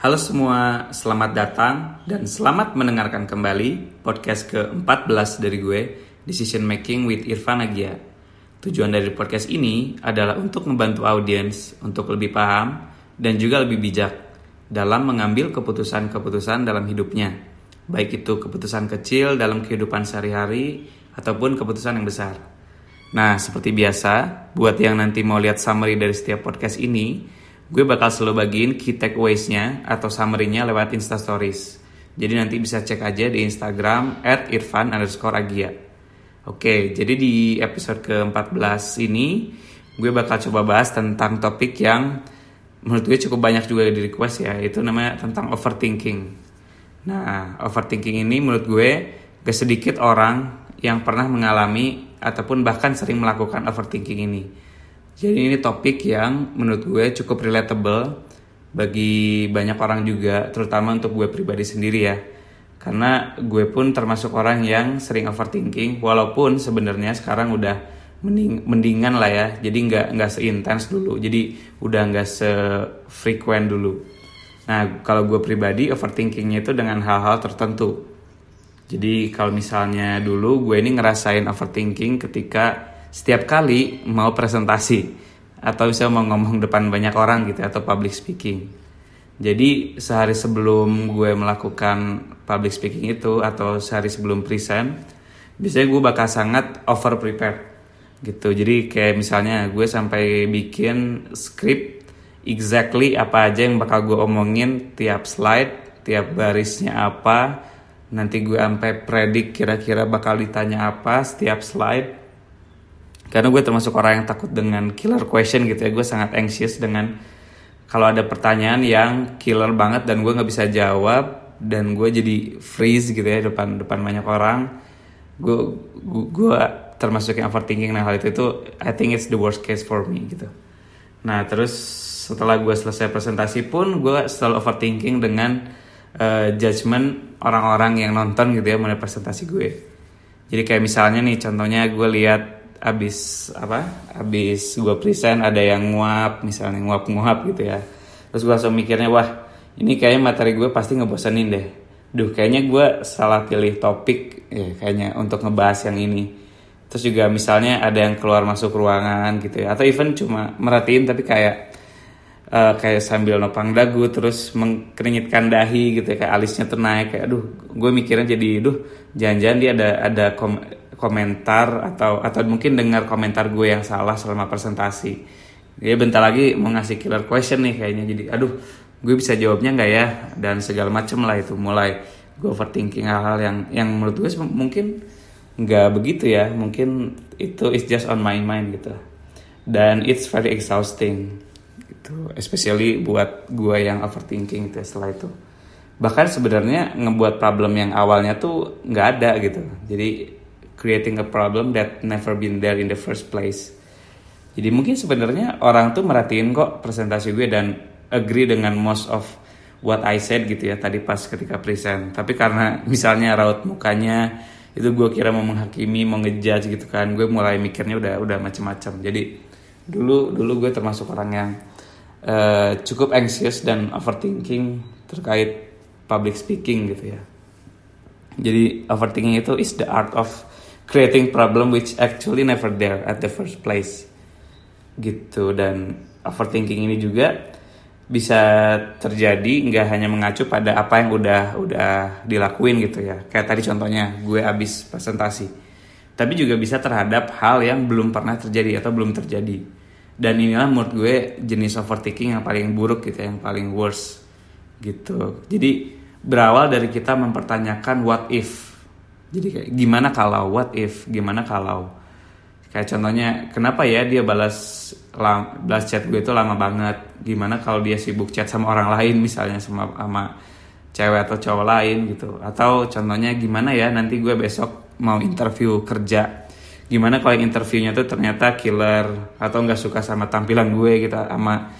Halo semua, selamat datang dan selamat mendengarkan kembali podcast ke-14 dari gue, Decision Making with Irfan Agia. Tujuan dari podcast ini adalah untuk membantu audiens untuk lebih paham dan juga lebih bijak dalam mengambil keputusan-keputusan dalam hidupnya. Baik itu keputusan kecil dalam kehidupan sehari-hari ataupun keputusan yang besar. Nah, seperti biasa, buat yang nanti mau lihat summary dari setiap podcast ini, gue bakal selalu bagiin key takeaways-nya atau summary-nya lewat Insta Stories. Jadi nanti bisa cek aja di Instagram at irfan underscore agia. Oke, jadi di episode ke-14 ini gue bakal coba bahas tentang topik yang menurut gue cukup banyak juga di request ya, itu namanya tentang overthinking. Nah, overthinking ini menurut gue gak sedikit orang yang pernah mengalami ataupun bahkan sering melakukan overthinking ini. Jadi ini topik yang menurut gue cukup relatable bagi banyak orang juga, terutama untuk gue pribadi sendiri ya. Karena gue pun termasuk orang yang sering overthinking, walaupun sebenarnya sekarang udah mending, mendingan lah ya. Jadi nggak nggak seintens dulu, jadi udah nggak sefrekuen dulu. Nah kalau gue pribadi overthinkingnya itu dengan hal-hal tertentu. Jadi kalau misalnya dulu gue ini ngerasain overthinking ketika setiap kali mau presentasi atau bisa mau ngomong depan banyak orang gitu atau public speaking. Jadi sehari sebelum gue melakukan public speaking itu atau sehari sebelum present, biasanya gue bakal sangat over prepared gitu. Jadi kayak misalnya gue sampai bikin script exactly apa aja yang bakal gue omongin tiap slide, tiap barisnya apa, nanti gue sampai predik kira-kira bakal ditanya apa setiap slide karena gue termasuk orang yang takut dengan killer question gitu ya. Gue sangat anxious dengan kalau ada pertanyaan yang killer banget dan gue nggak bisa jawab dan gue jadi freeze gitu ya depan depan banyak orang. Gue gue, termasuk yang overthinking. Nah hal itu itu I think it's the worst case for me gitu. Nah terus setelah gue selesai presentasi pun gue selalu overthinking dengan uh, judgement orang-orang yang nonton gitu ya mengenai presentasi gue. Jadi kayak misalnya nih contohnya gue lihat abis apa abis gue present ada yang nguap misalnya nguap nguap gitu ya. Terus gue langsung mikirnya wah ini kayaknya materi gue pasti ngebosenin deh. Duh kayaknya gue salah pilih topik ya kayaknya untuk ngebahas yang ini. Terus juga misalnya ada yang keluar masuk ruangan gitu ya. Atau even cuma merhatiin tapi kayak uh, kayak sambil nopang dagu terus mengkeringetkan dahi gitu ya. Kayak alisnya tuh naik kayak aduh gue mikirnya jadi duh jangan-jangan dia ada ada kom komentar atau atau mungkin dengar komentar gue yang salah selama presentasi. Dia bentar lagi mau ngasih killer question nih kayaknya. Jadi aduh gue bisa jawabnya nggak ya? Dan segala macem lah itu. Mulai gue overthinking hal-hal yang yang menurut gue mungkin nggak begitu ya. Mungkin itu is just on my mind gitu. Dan it's very exhausting gitu. Especially buat gue yang overthinking gitu ya setelah itu. Bahkan sebenarnya ngebuat problem yang awalnya tuh nggak ada gitu. Jadi creating a problem that never been there in the first place. Jadi mungkin sebenarnya orang tuh merhatiin kok presentasi gue dan agree dengan most of what I said gitu ya tadi pas ketika present. Tapi karena misalnya raut mukanya itu gue kira mau menghakimi, mau ngejudge gitu kan, gue mulai mikirnya udah udah macem-macem. Jadi dulu dulu gue termasuk orang yang uh, cukup anxious dan overthinking terkait public speaking gitu ya. Jadi overthinking itu is the art of creating problem which actually never there at the first place. Gitu dan overthinking ini juga bisa terjadi nggak hanya mengacu pada apa yang udah udah dilakuin gitu ya. Kayak tadi contohnya gue abis presentasi. Tapi juga bisa terhadap hal yang belum pernah terjadi atau belum terjadi. Dan inilah menurut gue jenis overthinking yang paling buruk gitu ya, yang paling worst gitu. Jadi berawal dari kita mempertanyakan what if jadi kayak gimana kalau what if? Gimana kalau? Kayak contohnya kenapa ya dia balas balas chat gue itu lama banget? Gimana kalau dia sibuk chat sama orang lain misalnya sama sama cewek atau cowok lain gitu? Atau contohnya gimana ya nanti gue besok mau interview kerja? Gimana kalau interviewnya tuh ternyata killer atau nggak suka sama tampilan gue gitu sama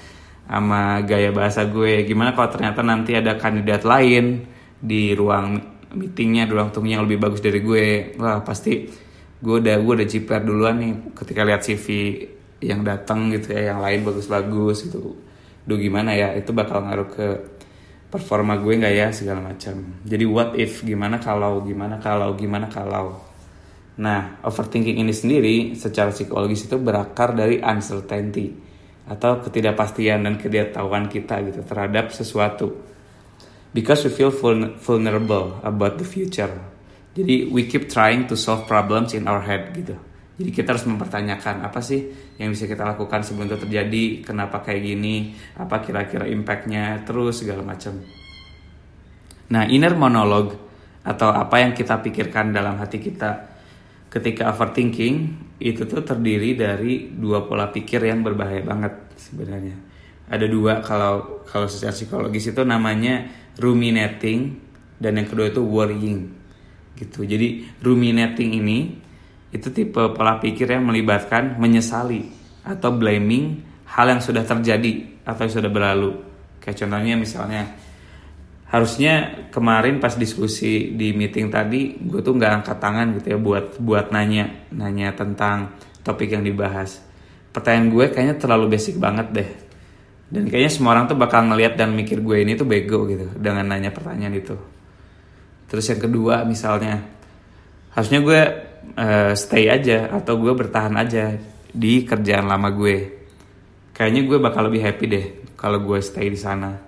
sama gaya bahasa gue? Gimana kalau ternyata nanti ada kandidat lain di ruang meetingnya dulu untungnya yang lebih bagus dari gue. Wah pasti gue udah gue udah jiper duluan nih ketika lihat CV yang datang gitu ya yang lain bagus-bagus gitu. Duh gimana ya itu bakal ngaruh ke performa gue nggak ya segala macam. Jadi what if gimana kalau gimana kalau gimana kalau. Nah overthinking ini sendiri secara psikologis itu berakar dari uncertainty atau ketidakpastian dan ketidaktahuan kita gitu terhadap sesuatu because we feel vulnerable about the future. Jadi we keep trying to solve problems in our head gitu. Jadi kita harus mempertanyakan apa sih yang bisa kita lakukan sebelum itu terjadi, kenapa kayak gini, apa kira-kira impactnya, terus segala macam. Nah, inner monologue atau apa yang kita pikirkan dalam hati kita ketika overthinking itu tuh terdiri dari dua pola pikir yang berbahaya banget sebenarnya. Ada dua kalau kalau secara psikologis itu namanya ruminating dan yang kedua itu worrying gitu. Jadi ruminating ini itu tipe pola pikir yang melibatkan menyesali atau blaming hal yang sudah terjadi atau yang sudah berlalu. Kayak contohnya misalnya harusnya kemarin pas diskusi di meeting tadi gue tuh nggak angkat tangan gitu ya buat buat nanya nanya tentang topik yang dibahas. Pertanyaan gue kayaknya terlalu basic banget deh. Dan kayaknya semua orang tuh bakal ngeliat dan mikir gue ini tuh bego gitu dengan nanya pertanyaan itu. Terus yang kedua misalnya harusnya gue uh, stay aja atau gue bertahan aja di kerjaan lama gue. Kayaknya gue bakal lebih happy deh kalau gue stay di sana.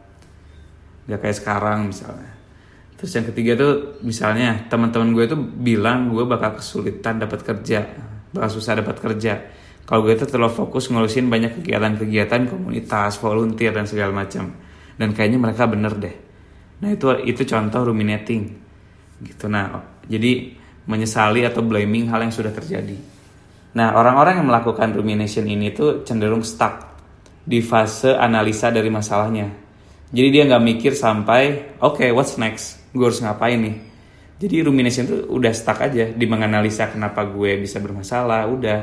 Gak kayak sekarang misalnya. Terus yang ketiga tuh misalnya teman-teman gue tuh bilang gue bakal kesulitan dapat kerja bakal susah dapat kerja kalau gue tuh terlalu fokus ngurusin banyak kegiatan-kegiatan komunitas volunteer dan segala macam dan kayaknya mereka bener deh nah itu itu contoh ruminating gitu nah jadi menyesali atau blaming hal yang sudah terjadi. Nah, orang-orang yang melakukan rumination ini tuh cenderung stuck di fase analisa dari masalahnya. Jadi dia nggak mikir sampai, oke, okay, what's next? Gue harus ngapain nih? Jadi rumination tuh udah stuck aja di menganalisa kenapa gue bisa bermasalah. Udah,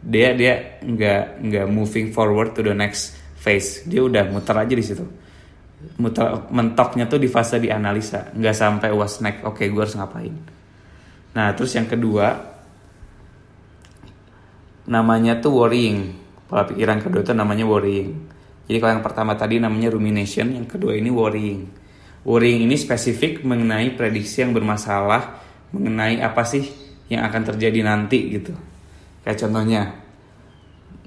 dia dia nggak nggak moving forward to the next phase. Dia udah muter aja di situ. Muter mentoknya tuh di fase di analisa, nggak sampai what's next? Oke, okay, gue harus ngapain? Nah, terus yang kedua namanya tuh worrying. Pola pikiran kedua itu namanya worrying. Jadi kalau yang pertama tadi namanya rumination, yang kedua ini worrying. Worrying ini spesifik mengenai prediksi yang bermasalah, mengenai apa sih yang akan terjadi nanti gitu. Kayak contohnya,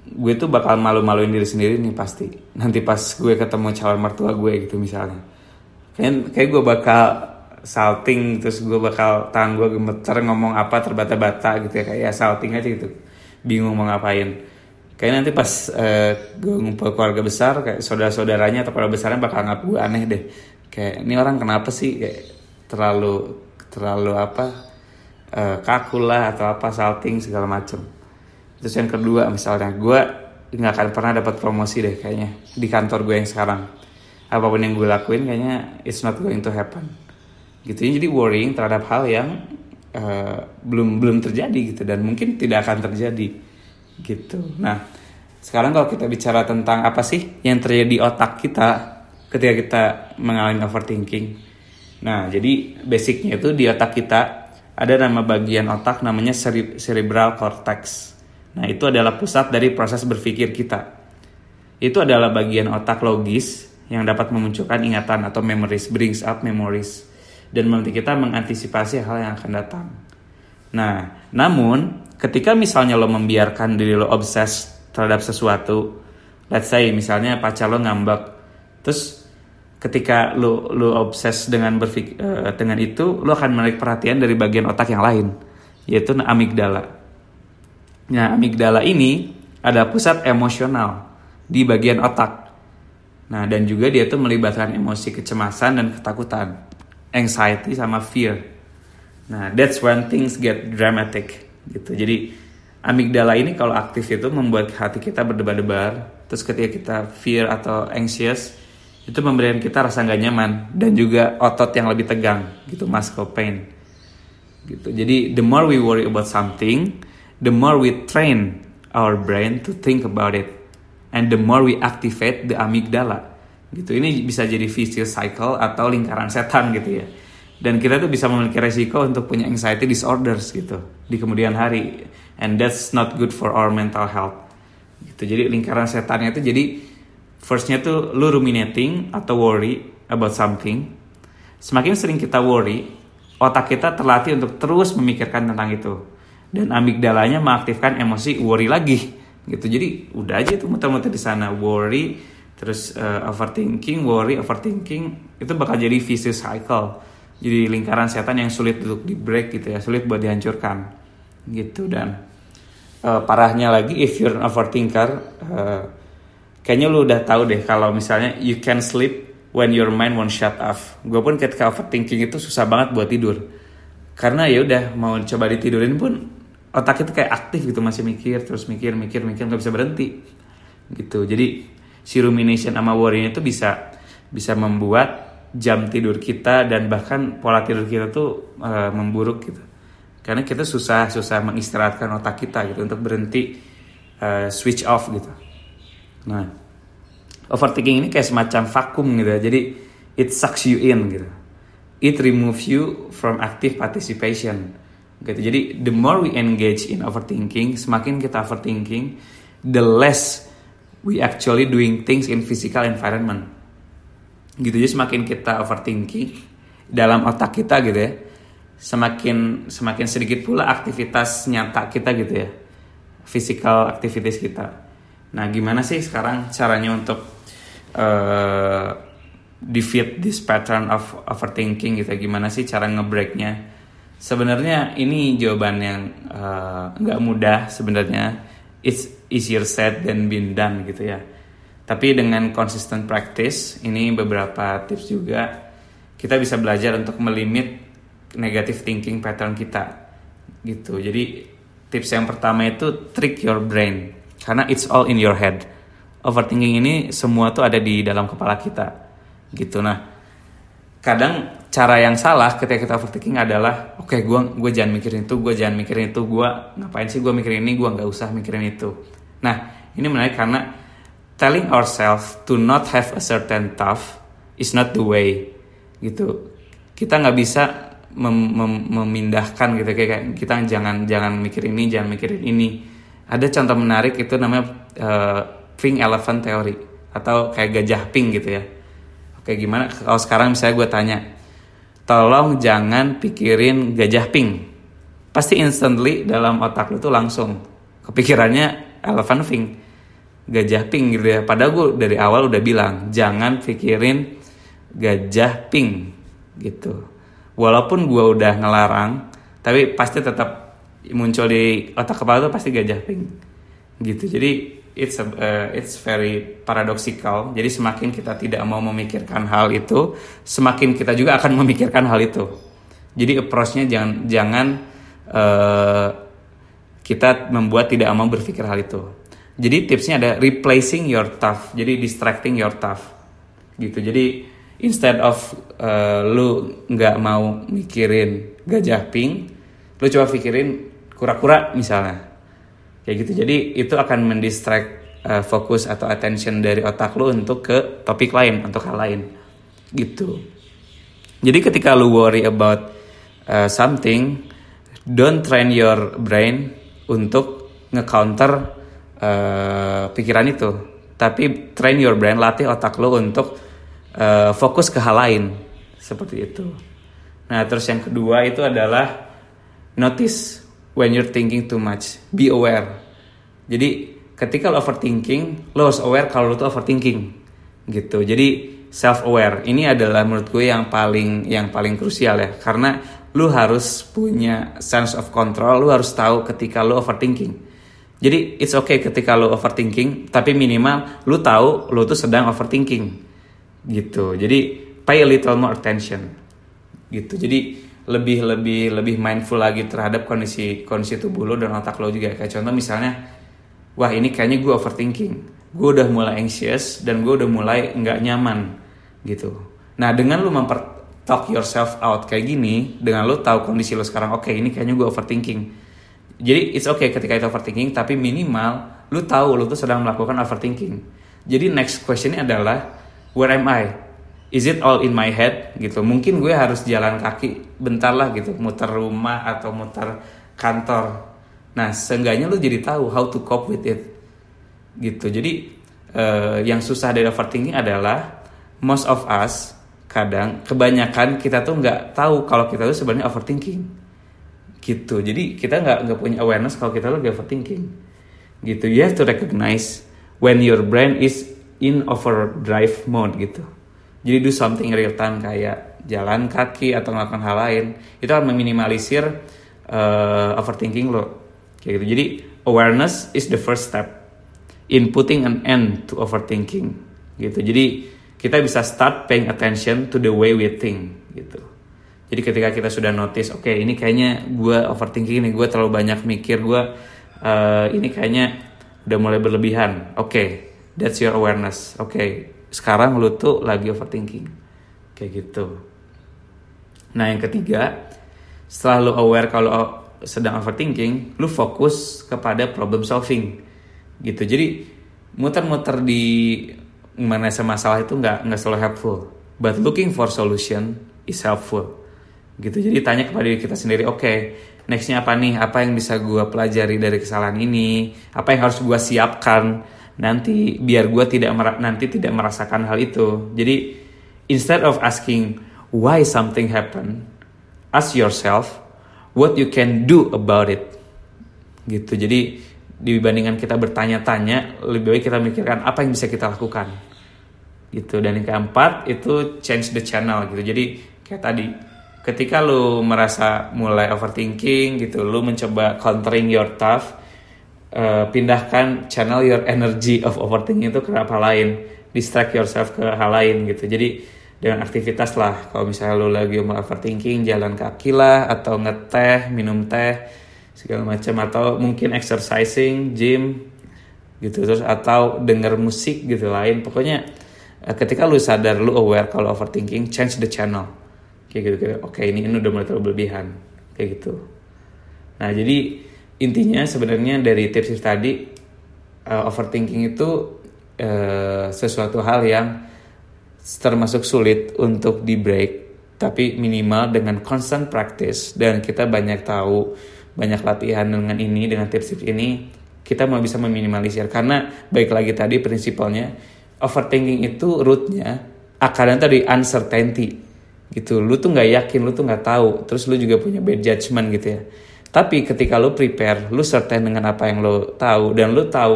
gue tuh bakal malu-maluin diri sendiri nih pasti. Nanti pas gue ketemu calon mertua gue gitu misalnya. Kayak, kayak gue bakal salting terus gue bakal tangan gue gemeter ngomong apa terbata-bata gitu ya. Kayak ya salting aja gitu. Bingung mau ngapain. Kayak nanti pas uh, gue ngumpul keluarga besar kayak saudara-saudaranya atau keluarga besarnya bakal ngap gue aneh deh. Kayak ini orang kenapa sih? Kayak terlalu terlalu apa uh, kaku lah atau apa salting segala macem terus yang kedua misalnya gue nggak akan pernah dapat promosi deh kayaknya di kantor gue yang sekarang. Apa pun yang gue lakuin kayaknya it's not going to happen. Gitu. Jadi worrying terhadap hal yang uh, belum belum terjadi gitu. Dan mungkin tidak akan terjadi gitu. Nah sekarang kalau kita bicara tentang apa sih yang terjadi di otak kita ketika kita mengalami overthinking. Nah jadi basicnya itu di otak kita ada nama bagian otak namanya cerebral cortex nah itu adalah pusat dari proses berpikir kita itu adalah bagian otak logis yang dapat memunculkan ingatan atau memories brings up memories dan membantu kita mengantisipasi hal yang akan datang. Nah, namun ketika misalnya lo membiarkan diri lo obses terhadap sesuatu, let's say misalnya pacar lo ngambek, terus ketika lo lo obses dengan berpikir uh, dengan itu, lo akan menarik perhatian dari bagian otak yang lain, yaitu amigdala. Nah, amigdala ini ada pusat emosional di bagian otak. Nah, dan juga dia tuh melibatkan emosi kecemasan dan ketakutan anxiety sama fear. Nah, that's when things get dramatic gitu. Jadi amigdala ini kalau aktif itu membuat hati kita berdebar-debar. Terus ketika kita fear atau anxious itu memberikan kita rasa nggak nyaman dan juga otot yang lebih tegang gitu, muscle pain. Gitu. Jadi the more we worry about something, the more we train our brain to think about it and the more we activate the amygdala. Gitu. Ini bisa jadi vicious cycle atau lingkaran setan gitu ya. Dan kita tuh bisa memiliki resiko untuk punya anxiety disorders gitu di kemudian hari. And that's not good for our mental health. Gitu. Jadi lingkaran setannya itu jadi firstnya tuh lu ruminating atau worry about something, semakin sering kita worry, otak kita terlatih untuk terus memikirkan tentang itu. Dan amigdalanya mengaktifkan emosi worry lagi gitu. Jadi udah aja itu muter-muter di sana worry terus uh, overthinking, worry, overthinking itu bakal jadi vicious cycle. Jadi lingkaran setan yang sulit untuk di break gitu ya, sulit buat dihancurkan gitu dan uh, parahnya lagi if you're an overthinker uh, kayaknya lu udah tahu deh kalau misalnya you can sleep when your mind won't shut off. Gue pun ketika overthinking itu susah banget buat tidur. Karena ya udah mau coba ditidurin pun otak itu kayak aktif gitu masih mikir terus mikir mikir mikir nggak bisa berhenti gitu. Jadi si rumination sama worry itu bisa bisa membuat jam tidur kita dan bahkan pola tidur kita tuh uh, memburuk gitu. Karena kita susah susah mengistirahatkan otak kita gitu untuk berhenti uh, switch off gitu. Nah, overthinking ini kayak semacam vakum gitu ya. Jadi it sucks you in gitu. It remove you from active participation. Gitu. Jadi the more we engage in overthinking, semakin kita overthinking, the less we actually doing things in physical environment. Gitu jadi semakin kita overthinking dalam otak kita gitu ya, semakin semakin sedikit pula aktivitas nyata kita gitu ya, physical activities kita. Nah, gimana sih sekarang caranya untuk uh, defeat this pattern of overthinking gitu gimana sih cara ngebreaknya sebenarnya ini jawaban yang eh, nggak uh, mudah sebenarnya. It's easier said than been done gitu ya. Tapi dengan consistent practice ini beberapa tips juga. Kita bisa belajar untuk melimit negative thinking pattern kita gitu. Jadi tips yang pertama itu trick your brain. Karena it's all in your head. Overthinking ini semua tuh ada di dalam kepala kita gitu. Nah kadang cara yang salah ketika kita overthinking adalah oke okay, gue gue jangan mikirin itu gue jangan mikirin itu gue ngapain sih gue mikirin ini gue nggak usah mikirin itu. Nah ini menarik karena telling ourselves to not have a certain thought is not the way gitu. Kita nggak bisa mem mem memindahkan gitu kayak kita jangan jangan mikirin ini jangan mikirin ini. Ada contoh menarik itu namanya uh, pink elephant theory atau kayak gajah pink gitu ya. Oke gimana kalau sekarang misalnya gue tanya, tolong jangan pikirin gajah pink. Pasti instantly dalam otak lu tuh langsung kepikirannya elephant pink, gajah pink gitu ya. Padahal gue dari awal udah bilang jangan pikirin gajah pink gitu. Walaupun gue udah ngelarang, tapi pasti tetap muncul di otak kepala tuh pasti gajah pink gitu. Jadi it's a, uh, it's very paradoxical. Jadi semakin kita tidak mau memikirkan hal itu, semakin kita juga akan memikirkan hal itu. Jadi approach-nya jangan jangan uh, kita membuat tidak mau berpikir hal itu. Jadi tipsnya ada replacing your tough, jadi distracting your tough, gitu. Jadi instead of uh, lu nggak mau mikirin gajah pink, lu coba pikirin kura-kura misalnya kayak gitu. Jadi itu akan mendistract uh, fokus atau attention dari otak lu untuk ke topik lain untuk hal lain. Gitu. Jadi ketika lu worry about uh, something don't train your brain untuk nge-counter uh, pikiran itu. Tapi train your brain latih otak lu untuk uh, fokus ke hal lain. Seperti itu. Nah terus yang kedua itu adalah notice when you're thinking too much. Be aware. Jadi ketika lo overthinking, lo harus aware kalau lo tuh overthinking. Gitu. Jadi self aware ini adalah menurut gue yang paling yang paling krusial ya karena lo harus punya sense of control, lo harus tahu ketika lo overthinking. Jadi it's okay ketika lo overthinking, tapi minimal lo tahu lo tuh sedang overthinking. Gitu. Jadi pay a little more attention. Gitu. Jadi lebih lebih lebih mindful lagi terhadap kondisi kondisi tubuh lo dan otak lo juga. Kayak contoh misalnya wah ini kayaknya gue overthinking. Gue udah mulai anxious dan gue udah mulai nggak nyaman gitu. Nah dengan lo memper talk yourself out kayak gini dengan lo tahu kondisi lo sekarang oke okay, ini kayaknya gue overthinking. Jadi it's okay ketika itu overthinking tapi minimal lo tahu lo tuh sedang melakukan overthinking. Jadi next questionnya adalah where am I is it all in my head? Gitu. Mungkin gue harus jalan kaki bentar lah gitu muter rumah atau muter kantor. Nah seenggaknya lo jadi tahu how to cope with it. Gitu. Jadi uh, yang susah dari overthinking adalah most of us kadang kebanyakan kita tuh nggak tahu kalau kita tuh sebenarnya overthinking. Gitu. Jadi kita nggak nggak punya awareness kalau kita lagi overthinking. Gitu. You have to recognize when your brain is in overdrive mode gitu jadi do something real time kayak jalan kaki atau melakukan hal lain itu akan meminimalisir uh, overthinking lo kayak gitu jadi awareness is the first step in putting an end to overthinking gitu jadi kita bisa start paying attention to the way we think gitu. Jadi ketika kita sudah notice, oke okay, ini kayaknya gue overthinking nih, gue terlalu banyak mikir, gue uh, ini kayaknya udah mulai berlebihan. Oke, okay, that's your awareness. Oke, okay, sekarang lu tuh lagi overthinking, kayak gitu. Nah yang ketiga, setelah lu aware kalau sedang overthinking, lu fokus kepada problem solving, gitu. Jadi muter-muter di mengenai masalah itu nggak nggak selalu helpful. But looking for solution is helpful. Gitu. Jadi tanya kepada diri kita sendiri oke okay, nextnya apa nih? Apa yang bisa gue pelajari dari kesalahan ini? Apa yang harus gue siapkan nanti biar gue tidak nanti tidak merasakan hal itu. Jadi instead of asking why something happen ask yourself what you can do about it. Gitu. Jadi dibandingkan kita bertanya-tanya lebih baik kita mikirkan apa yang bisa kita lakukan. Gitu. Dan yang keempat itu change the channel gitu. Jadi kayak tadi ketika lu merasa mulai overthinking gitu lu mencoba countering your thought uh, pindahkan channel your energy of overthinking itu ke apa lain. Distract yourself ke hal lain gitu. Jadi dengan aktivitas lah. Kalau misalnya lu lagi mau overthinking jalan kaki lah atau ngeteh minum teh segala macam. Atau mungkin exercising gym gitu. Terus atau denger musik gitu lain. Pokoknya eh, ketika lu sadar lu aware kalau overthinking change the channel. Kayak gitu kayak oke ini ini udah mulai terlalu berlebihan. Kayak gitu. Nah jadi intinya sebenarnya dari tips-tips tadi uh, overthinking itu uh, sesuatu hal yang termasuk sulit untuk di break tapi minimal dengan constant practice. Dan kita banyak tahu banyak latihan dengan ini dengan tips-tips ini kita mau bisa meminimalisir. Karena baik lagi tadi prinsipalnya overthinking itu rootnya akarnya tadi uncertainty. Gitu. Lu tuh nggak yakin lu tuh nggak tahu. Terus lu juga punya bad judgment gitu ya tapi ketika lu prepare lu certain dengan apa yang lu tahu dan lu tahu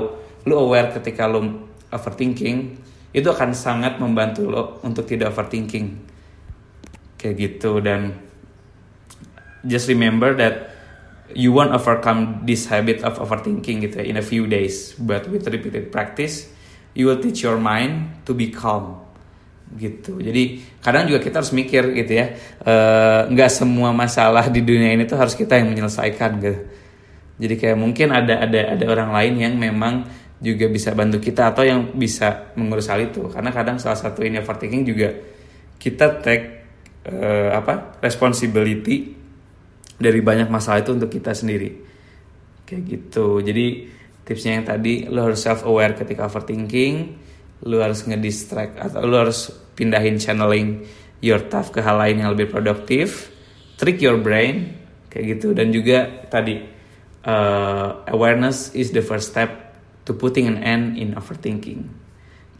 lu aware ketika lu overthinking itu akan sangat membantu lo untuk tidak overthinking. Kayak gitu dan just remember that you won't overcome this habit of overthinking gitu ya in a few days. But with repeated practice you will teach your mind to be calm gitu. Jadi kadang juga kita harus mikir gitu ya eh, nggak uh, semua masalah di dunia ini tuh harus kita yang menyelesaikan gitu. Jadi kayak mungkin ada ada ada orang lain yang memang juga bisa bantu kita atau yang bisa mengurus hal itu. Karena kadang salah satu ini overthinking juga kita take uh, apa responsibility dari banyak masalah itu untuk kita sendiri. Kayak gitu. Jadi tipsnya yang tadi lo harus self aware ketika overthinking lo harus ngedistract atau lo harus pindahin channeling your thought ke hal lain yang lebih produktif trick your brain kayak gitu dan juga tadi uh, awareness is the first step to putting an end in overthinking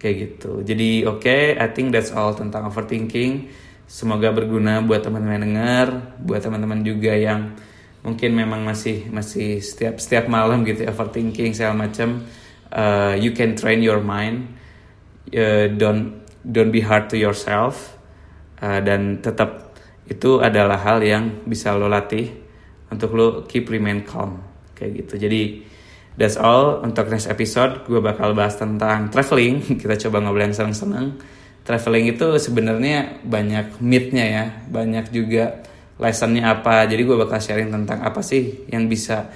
kayak gitu jadi oke okay, I think that's all tentang overthinking Semoga berguna buat teman-teman dengar, buat teman-teman juga yang mungkin memang masih masih setiap setiap malam gitu ya, overthinking segala macam. Uh, you can train your mind. Uh, don't don't be hard to yourself. Uh, dan tetap itu adalah hal yang bisa lo latih untuk lo keep remain calm kayak gitu. Jadi that's all untuk next episode. Gue bakal bahas tentang traveling. Kita coba ngobrol yang seneng-seneng traveling itu sebenarnya banyak mythnya ya banyak juga lessonnya apa jadi gue bakal sharing tentang apa sih yang bisa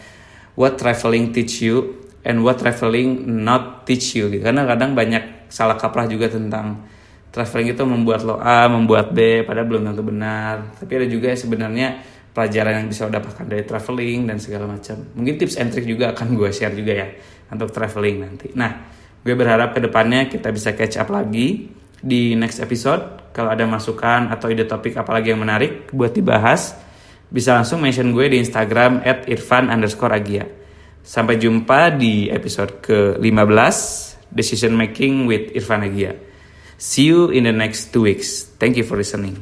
what traveling teach you and what traveling not teach you gitu karena kadang banyak salah kaprah juga tentang traveling itu membuat lo A membuat B padahal belum tentu benar. Tapi ada juga sebenarnya pelajaran yang bisa lo dapatkan dari traveling dan segala macam. Mungkin tips and trick juga akan gue share juga ya untuk traveling nanti. Nah gue berharap ke depannya kita bisa catch up lagi di next episode. Kalau ada masukan atau ide topik apalagi yang menarik buat dibahas bisa langsung mention gue di Instagram at irfan underscore agia. Sampai jumpa di episode ke-15 Decision Making with Irfan Agia See you in the next two weeks. Thank you for listening.